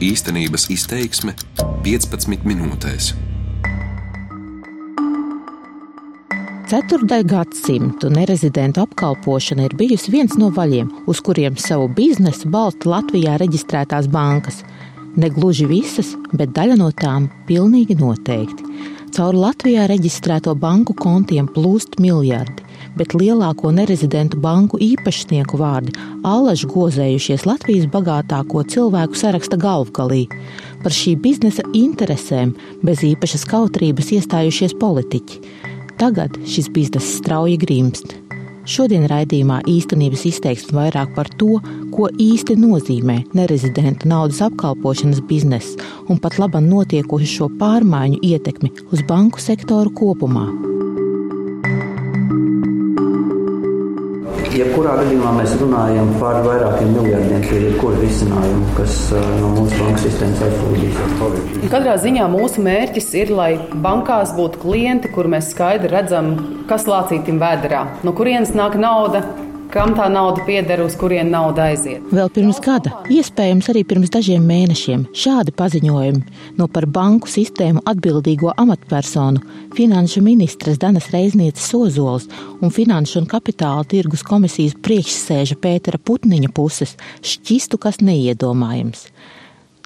Īstenības izteiksme 15 minūtēs. Ceturdaļ gadsimtu nerezidentu apkalpošana ir bijusi viens no vaļiem, uz kuriem savu biznesu balsta Latvijā reģistrētās bankas. Ne gluži visas, bet daļa no tām pilnīgi noteikti. Caur Latvijā reģistrēto banku kontiem plūst miljardi bet lielāko nerezidentu banku īpašnieku vārdi allaž gozējušies Latvijas bagātāko cilvēku saraksta galvgalī. Par šī biznesa interesēm bez īpašas kautrības iestājušies politiķi. Tagad šis bizness strauji grimst. Šodien raidījumā īstenības izteiksme vairāk par to, ko īsti nozīmē nerezidentu naudas apkalpošanas bizness un pat labam notiekošo pārmaiņu ietekmi uz banku sektoru kopumā. Jebkurā gadījumā mēs runājam par vairākiem miljardiem pie jebkura risinājuma, kas no mūsu bankas sistēmas atplūdīs. Katrā ziņā mūsu mērķis ir, lai bankās būtu klienti, kur mēs skaidri redzam, kas lācītim vēderā, no kurienes nāk nauda, kam tā nauda pieder, uz kurien nauda aiziet. Vēl pirms gada, iespējams arī pirms dažiem mēnešiem, šādi paziņojumi no par banku sistēmu atbildīgo amatpersonu, finanšu ministres Danas Reiznieces Ozols un Finanšu un kapitāla tirgus komisijas priekšsēža Pētera Putniņa puses šķistu kas neiedomājams.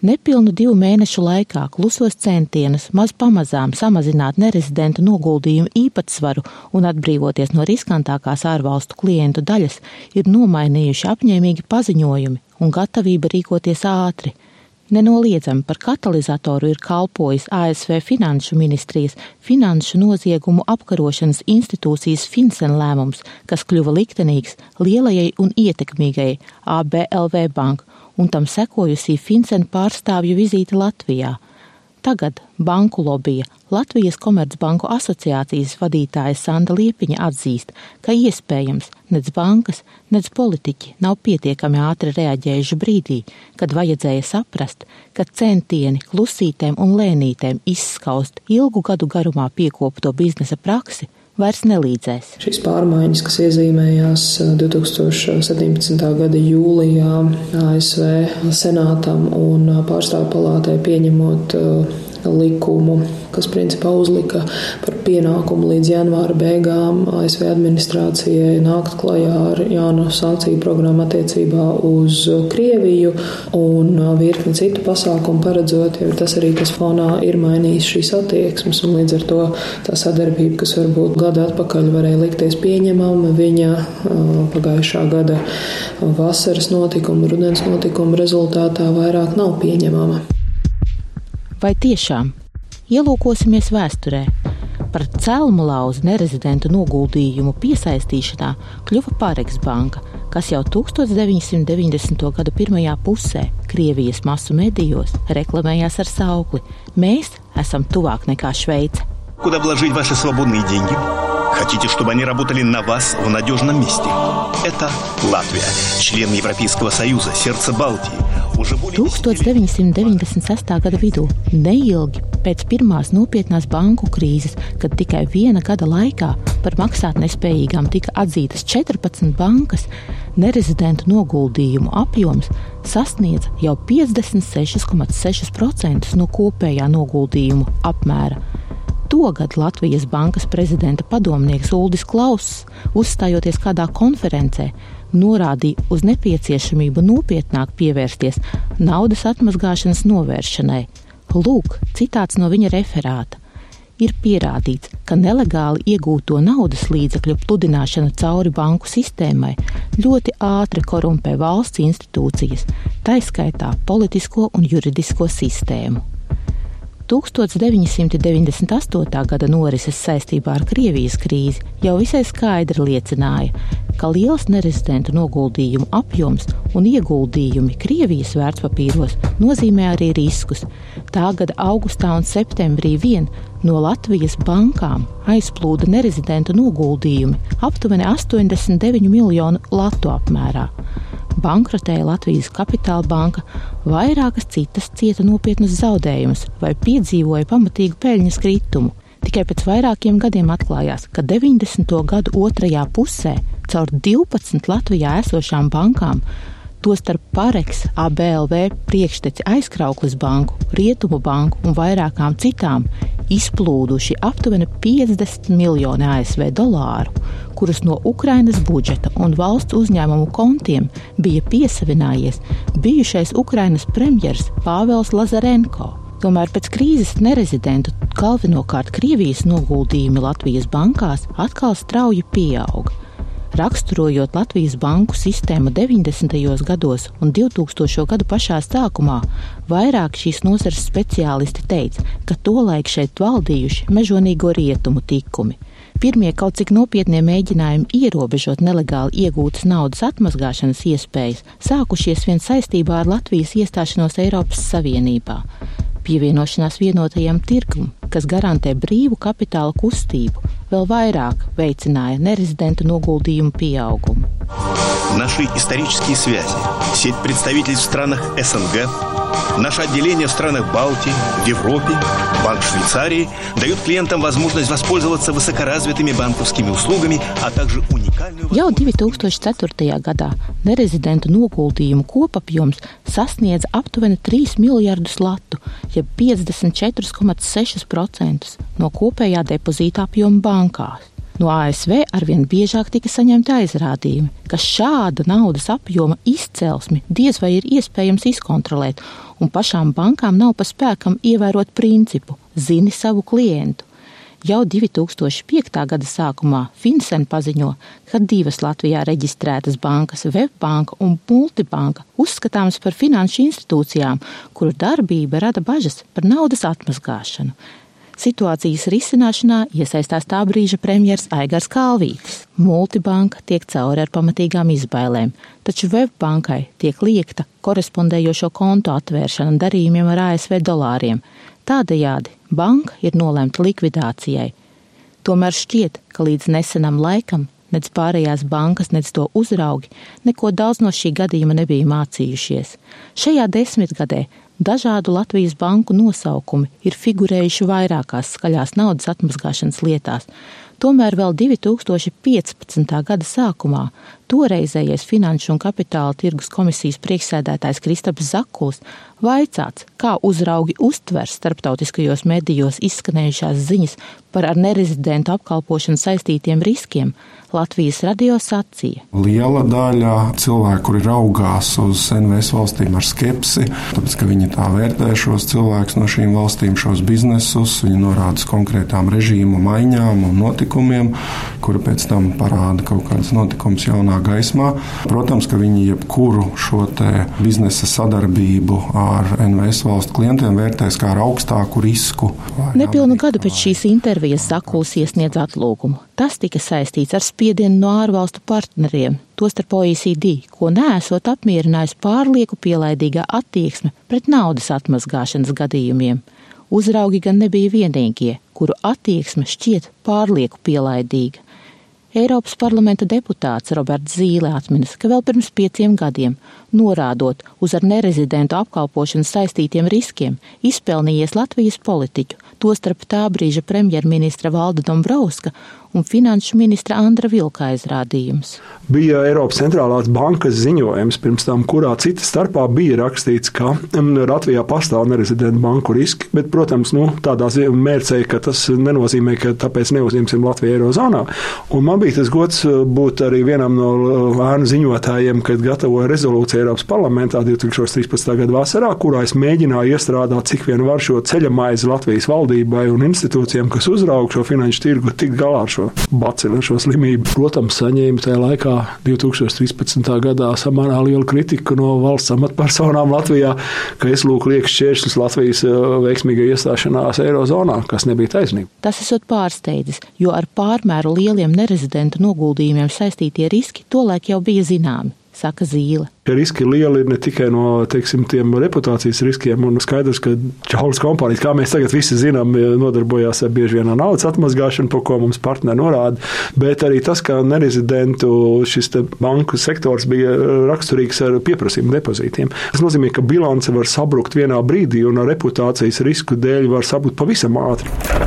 Nepilnu divu mēnešu laikā klusos centienus maz pamazām samazināt nerezidentu noguldījumu īpatsvaru un atbrīvoties no riskantākās ārvalstu klientu daļas ir nomainījuši apņēmīgi paziņojumi un gatavība rīkoties ātri. Nenoliedzami par katalizatoru ir kalpojis ASV Finanšu ministrijas Finanšu noziegumu apkarošanas institūcijas FinCEN lēmums, kas kļuva liktenīgs lielajai un ietekmīgai ABLV banku un tam sekojusī Fincena pārstāvju vizīte Latvijā. Tagad banku lobija Latvijas Komercbanku asociācijas vadītāja Sanda Liepiņa atzīst, ka iespējams nec bankas, nec politiķi nav pietiekami ātri reaģējuši brīdī, kad vajadzēja saprast, ka centieni klusītēm un lēnītēm izskaust ilgu gadu garumā piekopto biznesa praksi vairs nelīdzēs. Šīs pārmaiņas, kas iezīmējās 2017. Uh, gada jūlijā ASV senātam un pārstāvju palātai pieņemot uh, likumu, kas principā uzlika par pienākumu līdz janvāra beigām ASV administrācijai nākt klajā ar jaunu sankciju programmu attiecībā uz Krieviju un virkni citu pasākumu paredzot, jo tas arī tas fonā ir mainījis šīs attieksmes un līdz ar to tā sadarbība, kas varbūt gada atpakaļ varēja likties pieņemama, viņa pagājušā gada vasaras notikuma, rudens notikuma rezultātā vairāk nav pieņemama. Vai tiešām ielūkosimies vēsturē? Par celmu lauzu nerezidentu noguldījumu piesaistīšanā kļuva Pāreks banka, kas jau 1990. gada pirmajā pusē Krievijas masu medijos reklamējās ar saukli: Mēs esam tuvāk nekā Šveice. Куда вложить ваши свободные деньги? Хотите, чтобы они работали на вас в надежном месте? Это Латвия, член Европейского Союза, сердце Балтии. 1996. gada vidū, neilgi pēc pirmās nopietnās banku krīzes, kad tikai viena gada laikā par maksātnespējīgām tika atzītas 14 bankas, nerezidentu noguldījumu apjoms sasniedza jau 56,6% no kopējā noguldījumu apmēra. Togad Latvijas bankas prezidenta padomnieks Uldis Klauss, uzstājoties kādā konferencē, norādīja uz nepieciešamību nopietnāk pievērsties naudas atmazgāšanas novēršanai. Lūk, citāts no viņa referāta. Ir pierādīts, ka nelegāli iegūto naudas līdzekļu pludināšana cauri banku sistēmai ļoti ātri korumpē valsts institūcijas, taiskaitā politisko un juridisko sistēmu. 1998. gada norises saistībā ar Krievijas krīzi jau visai skaidri liecināja, ka liels nerezidentu noguldījumu apjoms un ieguldījumi Krievijas vērtspapīros nozīmē arī riskus. Tā gada augustā un septembrī vien no Latvijas bankām aizplūda nerezidentu noguldījumi aptuveni 89 miljonu latu apmērā bankrotēja Latvijas Kapitāla banka, vairākas citas cieta nopietnas zaudējumus vai piedzīvoja pamatīgu peļņas kritumu. Tikai pēc vairākiem gadiem atklājās, ka 90. gadu otrajā pusē caur 12 Latvijā esošām bankām Tostarp Pareks, ABLV priekšteci aizkrauklis banku, Rietumu banku un vairākām citām izplūduši aptuveni 50 miljoni ASV dolāru, kurus no Ukrainas budžeta un valsts uzņēmumu kontiem bija piesavinājies bijušais Ukrainas premjers Pāvils Lazarenko. Tomēr pēc krīzes nerezidentu, galvenokārt Krievijas noguldījumi Latvijas bankās atkal strauji pieauga. Raksturojot Latvijas banku sistēmu 90. gados un 2000. gadu pašā sākumā, vairāk šīs nozares speciālisti teica, ka tolaik šeit valdījuši mežonīgo rietumu tikumi. Pirmie kaut cik nopietnie mēģinājumi ierobežot nelegāli iegūtas naudas atmazgāšanas iespējas sākušies vien saistībā ar Latvijas iestāšanos Eiropas Savienībā pievienošanās vienotajam tirgum, kas garantē brīvu kapitāla kustību, vēl vairāk veicināja nerezidentu noguldījumu pieaugumu. Наши исторические связи, сеть представительств в странах СНГ, наше отделение в странах Балтии, в Европе, Банк Швейцарии дают клиентам возможность воспользоваться высокоразвитыми банковскими услугами, а также уникальную... Jau 2004. gadā nerezidentu noguldījumu kopapjoms sasniedza aptuveni 3 miljardus latu, jeb 54,6% no kopējā depozīta apjoma bankās. No ASV arvien biežāk tika saņemti aizrādījumi, ka šāda naudas apjoma izcelsmi diez vai ir iespējams izkontrolēt, un pašām bankām nav pa spēkam ievērot principu zini savu klientu. Jau 2005. gada sākumā FinCEN paziņo, ka divas Latvijā reģistrētas bankas, Webbanka un Multibanka, uzskatāmas par finanšu institūcijām, kuru darbība rada bažas par naudas atmazgāšanu. Situācijas risināšanā iesaistās tā brīža premjers Aigars Kalvītis. Multibanka tiek cauri ar pamatīgām izbailēm, taču Webbankai tiek liekta korespondējošo kontu atvēršana darījumiem ar ASV dolāriem. Tādējādi banka ir nolemta likvidācijai. Tomēr šķiet, ka līdz nesenam laikam nec pārējās bankas, nec to uzraugi neko daudz no šī gadījuma nebija mācījušies. Šajā desmitgadē Dažādu Latvijas banku nosaukumi ir figurējuši vairākās skaļās naudas atmazgāšanas lietās, tomēr vēl 2015. gada sākumā toreizējais Finanšu un Kapitāla tirgus komisijas priekšsēdētājs Kristaps Zakuls vaicāts, kā uzraugi uztver starptautiskajos medijos izskanējušās ziņas par ar nerezidentu apkalpošanu saistītiem riskiem, Latvijas radio sacīja. Liela daļa cilvēku, kuri raugās uz NVS valstīm ar skepsi, tāpēc, ka viņi tā vērtē šos cilvēkus no šīm valstīm, šos biznesus, viņi norāda uz konkrētām režīmu maiņām un notikumiem, kuri pēc tam parāda kaut kādas notikumus jaunā gaismā. Protams, ka viņi jebkuru šo biznesa sadarbību ar NVS valstu klientiem vērtēs kā ar augstāku risku. Nepilnu gadu pēc šīs intervijas Sakuls iesniedz atlūgumu. Tas tika saistīts ar spiedienu no ārvalstu partneriem, tostarp OECD, ko nesot apmierinājusi pārlieku pielaidīgā attieksme pret naudas atmazgāšanas gadījumiem. Uzraugi gan nebija vienīgie, kuru attieksme šķiet pārlieku pielaidīga. Eiropas parlamenta deputāts Roberts Zīle atminas, ka vēl pirms pieciem gadiem, norādot uz ar nerezidentu apkalpošanu saistītiem riskiem, izpelnījies Latvijas politiķu, tostarp tā brīža premjerministra Valda Dombrovska un finanšu ministra Andra Vilka aizrādījums. Bija Eiropas centrālās bankas ziņojums, pirms tam, kurā cita starpā bija rakstīts, ka Latvijā pastāv nerezidentu banku riski, bet, protams, nu, tādā mērcē, ka tas nenozīmē, ka tāpēc neuzņemsim Latviju Eirozonā. Un man bija tas gods uh, būt arī vienam no ēnu uh, ziņotājiem, kad gatavoja rezolūciju Eiropas parlamentā 2013. gada vasarā, kurā es mēģināju iestrādāt, cik vien var šo ceļamaizi Latvijas valdībai un institūcijām, kas uzraug šo finanšu tirgu, tikt galā ar šo šo bacili, šo slimību. Protams, saņēma tajā laikā, 2013. gadā, samērā lielu kritiku no valsts amatpersonām Latvijā, ka es lūk lieku šķēršļus Latvijas eh, veiksmīgai iestāšanās Eirozonā, kas nebija taisnība. Tas esot pārsteidzis, jo ar pārmēru lieliem nerezidentu noguldījumiem saistītie riski tolaik jau bija zināmi saka Zīle. Riski lieli ir ne tikai no teiksim, tiem reputācijas riskiem, un skaidrs, ka čaulas kompānijas, kā mēs tagad visi zinām, nodarbojās ar bieži vien ar naudas atmazgāšanu, par ko mums partneri norāda, bet arī tas, ka nerezidentu šis banku sektors bija raksturīgs ar pieprasījumu depozītiem. Tas nozīmē, ka bilance var sabrukt vienā brīdī, un reputācijas risku dēļ var sabrukt pavisam ātri.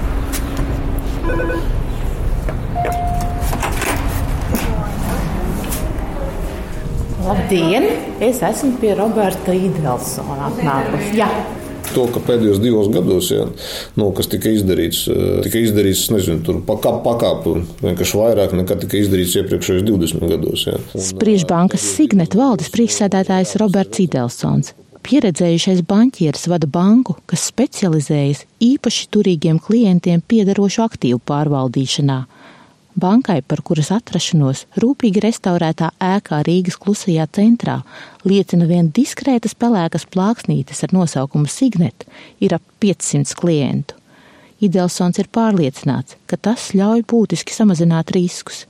Labdien! Es esmu pie Roberta Idelsona atnākusi. Jā. To, ka pēdējos divos gados, ja, nu, kas tika izdarīts, eh, tika izdarīts, nezinu, tur pakāp, pakāpu vienkārši vairāk nekā tika izdarīts iepriekšējos 20 gados. Ja. Spriež bankas Signet valdes priekšsēdētājs Roberts Idelsons. Pieredzējušais banķieris vada banku, kas specializējas īpaši turīgiem klientiem piederošu aktīvu pārvaldīšanā. Bankai, par kuras atrašanos rūpīgi restaurētā ēkā Rīgas klusajā centrā, liecina vien diskrētas pelēkas plāksnītes ar nosaukumu Signet, ir ap 500 klientu. Idelsons ir pārliecināts, ka tas ļauj būtiski samazināt riskus.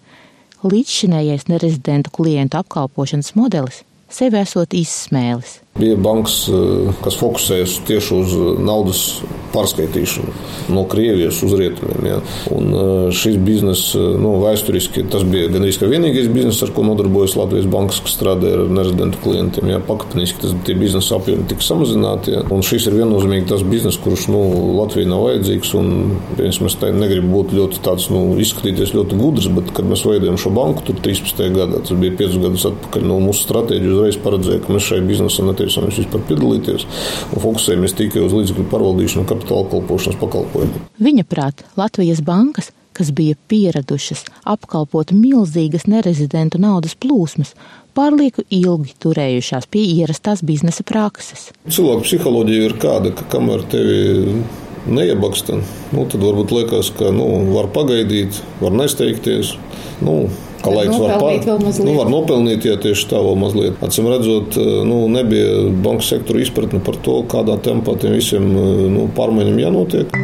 Līdzšinējais nerezidentu klientu apkalpošanas modelis sevi esot izsmēlis. Bija bankas, eh, kas fokusējas tieši uz eh, naudas pārskaitīšanu no Krievijas uz rietumiem. Ja. Un eh, šis bizness, nu, vēsturiski tas bija gandrīz vienīgais bizness, ar ko nodarbojas Latvijas bankas, kas strādā ar nerezidentu klientiem. Ja. Pakāpeniski tas biznesa apjomi tika samazināti. Ja. Un šis ir viennozīmīgi tas bizness, kurš nu, Latvijai nav vajadzīgs. Un, es negribu būt ļoti tāds, nu, izskatīties ļoti gudrs, bet, kad mēs veidojam šo banku, tur 13. gadā, tas bija 5 gadus atpakaļ, no mūsu stratēģija uzreiz paredzēja, ka mēs šai biznesam netīsim nepieciešams vispār piedalīties un fokusējamies tikai uz līdzekļu pārvaldīšanu un kapitāla kalpošanas pakalpojumiem. Viņa prāt, Latvijas bankas kas bija pieradušas apkalpot milzīgas nerezidentu naudas plūsmas, pārlieku ilgi turējušās pie ierastās biznesa prakses. Cilvēku psiholoģija ir kāda, ka kamēr tevi neiebaksta, nu, tad varbūt liekas, ka nu, var pagaidīt, var nesteigties. Nu, Ka laiks var, pār, nu, var nopelnīt, ja tieši tā vēl mazliet. Atcīm redzot, eh, nu, nebija banka sektora izpratne par to, kādā tempā tiem visiem eh, nu, pārmaiņām jānotiek.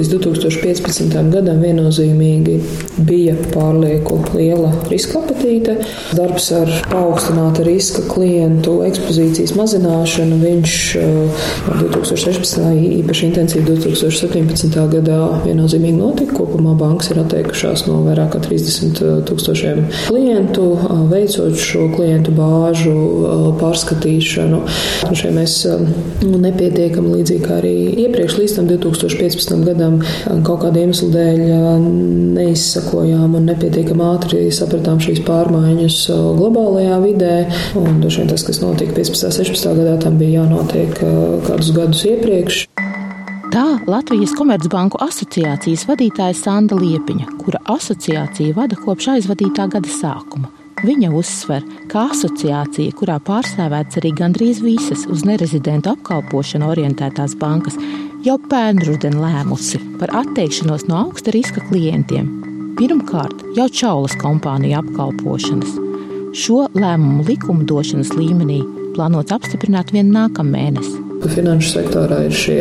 Līdz 2015. gadam viennozīmīgi bija pārlieku liela riska apetīte. Darbs ar paaugstināta riska klientu ekspozīcijas mazināšanu viņš 2016. Eh, īpaši intensīvi 2017. gadā viennozīmīgi notika. Kopumā bankas ir atteikušās no vairāk kā 30 eh, tūkstošiem klientu, eh, veicot šo klientu bāžu pārskatīšanu. Šeit mēs nu, nepietiekam līdzīgi kā arī iepriekš līdz tam 2015. gadam gadam kaut kāda iemesla dēļ neizsakojām un nepietiekami ātri sapratām šīs pārmaiņas globālajā vidē. Un droši vien tas, kas notika 15. un 16. gadā, tam bija jānotiek kādus gadus iepriekš. Tā Latvijas Komercbanku asociācijas vadītāja Sanda Liepiņa, kura asociācija vada kopš aizvadītā gada sākuma. Viņa uzsver, ka asociācija, kurā pārstāvēts arī gandrīz visas uz nerezidentu apkalpošanu orientētās bankas, jau pērnruden lēmusi par atteikšanos no augsta riska klientiem. Pirmkārt, jau Čaulas kompānija apkalpošanas. Šo lēmumu likumdošanas līmenī plānots apstiprināt vien nākamēnes. Finanšu sektorā ir šie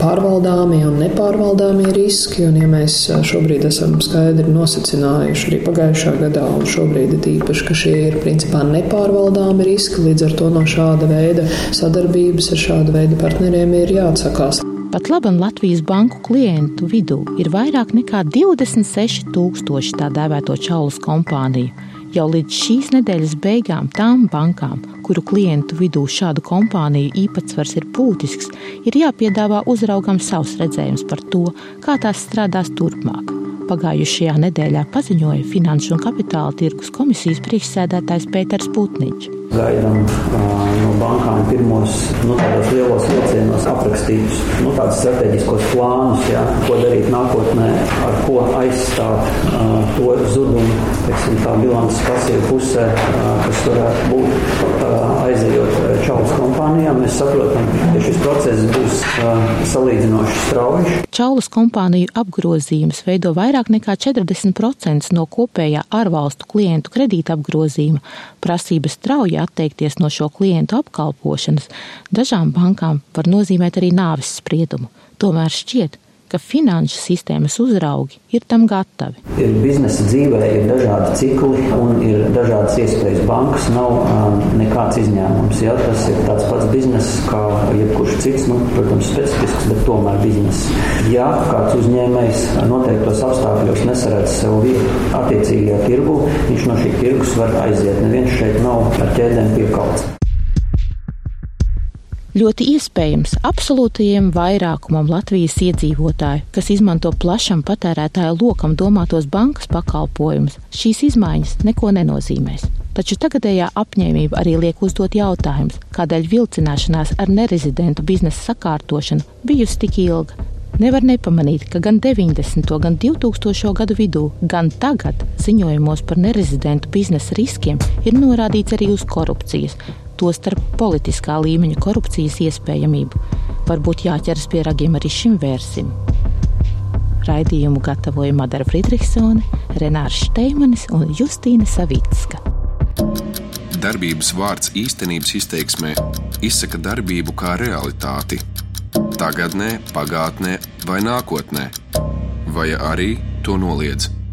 pārvaldāmie un nepārvaldāmie riski, un ja mēs šobrīd esam skaidri nosacinājuši arī pagājušā gadā, un šobrīd ir īpaši, ka šie ir principā nepārvaldāmi riski, līdz ar to no šāda veida sadarbības ar šādu veidu partneriem ir jāatsakās. Pat labi Latvijas banku klientu vidū ir vairāk nekā 26 tūkstoši tā dēvēto čaulas kompāniju. Jau līdz šīs nedēļas beigām tām bankām, kuru klientu vidū šādu kompāniju īpatsvars ir būtisks, ir jāpiedāvā uzraugam savs redzējums par to, kā tās strādās turpmāk. Pagājušajā nedēļā paziņoja Finanšu un Kapitāla tirgus komisijas priekšsēdētājs Pēters Putniņš. Gaidām no bankām pirmos nu, lielos vilcienos aprakstītus nu, strateģiskos plānus, jā, ko darīt nākotnē, ar ko aizstāt uh, to zudumu, teiksim, tā bilances pasīva pusē, uh, kas varētu būt uh, aizejot čaulas kompānijām. Mēs saprotam, ka šis process būs salīdzinoši strauji. Čaulas kompāniju apgrozījums veido vairāk nekā 40% no kopējā ārvalstu klientu kredīta apgrozījuma. Prasības strauji atteikties no šo klientu apkalpošanas, dažām bankām var nozīmēt arī nāves spriedumu. Tomēr šķiet, ka finanšu sistēmas uzraugi ir tam gatavi. Ir biznesa dzīvē, ir dažādi cikli un ir dažādas iespējas. Bankas nav um, nekāds izņēmums. Ja? Tas ir tāds pats bizness kā jebkurš cits, nu, protams, specifisks, bet tomēr bizness. Ja kāds uzņēmējs noteiktos apstākļos nesaredz sev vietu attiecīgajā tirgu, viņš no šī tirgus var aiziet. Neviens šeit nav ar ķēdēm piekalts. Ļoti iespējams, absolūtajiem vairākumam Latvijas iedzīvotāju, kas izmanto plašam patērētāju lokam domātos bankas pakalpojumus, šīs izmaiņas neko nenozīmēs. Taču tagadējā apņēmība arī liek uzdot jautājumus, kādēļ vilcināšanās ar nerezidentu biznesa sakārtošanu bijusi tik ilga. Nevar nepamanīt, ka gan 90. gan 2000. gadu vidū, gan tagad ziņojumos par nerezidentu biznesa riskiem ir norādīts arī uz korupcijas, tostarp politiskā līmeņa korupcijas iespējamību. Varbūt jāķeras pie ragiem arī šim vērsim. Raidījumu gatavoja Madara Friedrichsone, Renārs Šteimanis un Justīna Savicka. Darbības vārds īstenības izteiksmē izsaka darbību kā realitāti. Tagatnē, pagātnē vai nākotnē, vai arī to noliedz.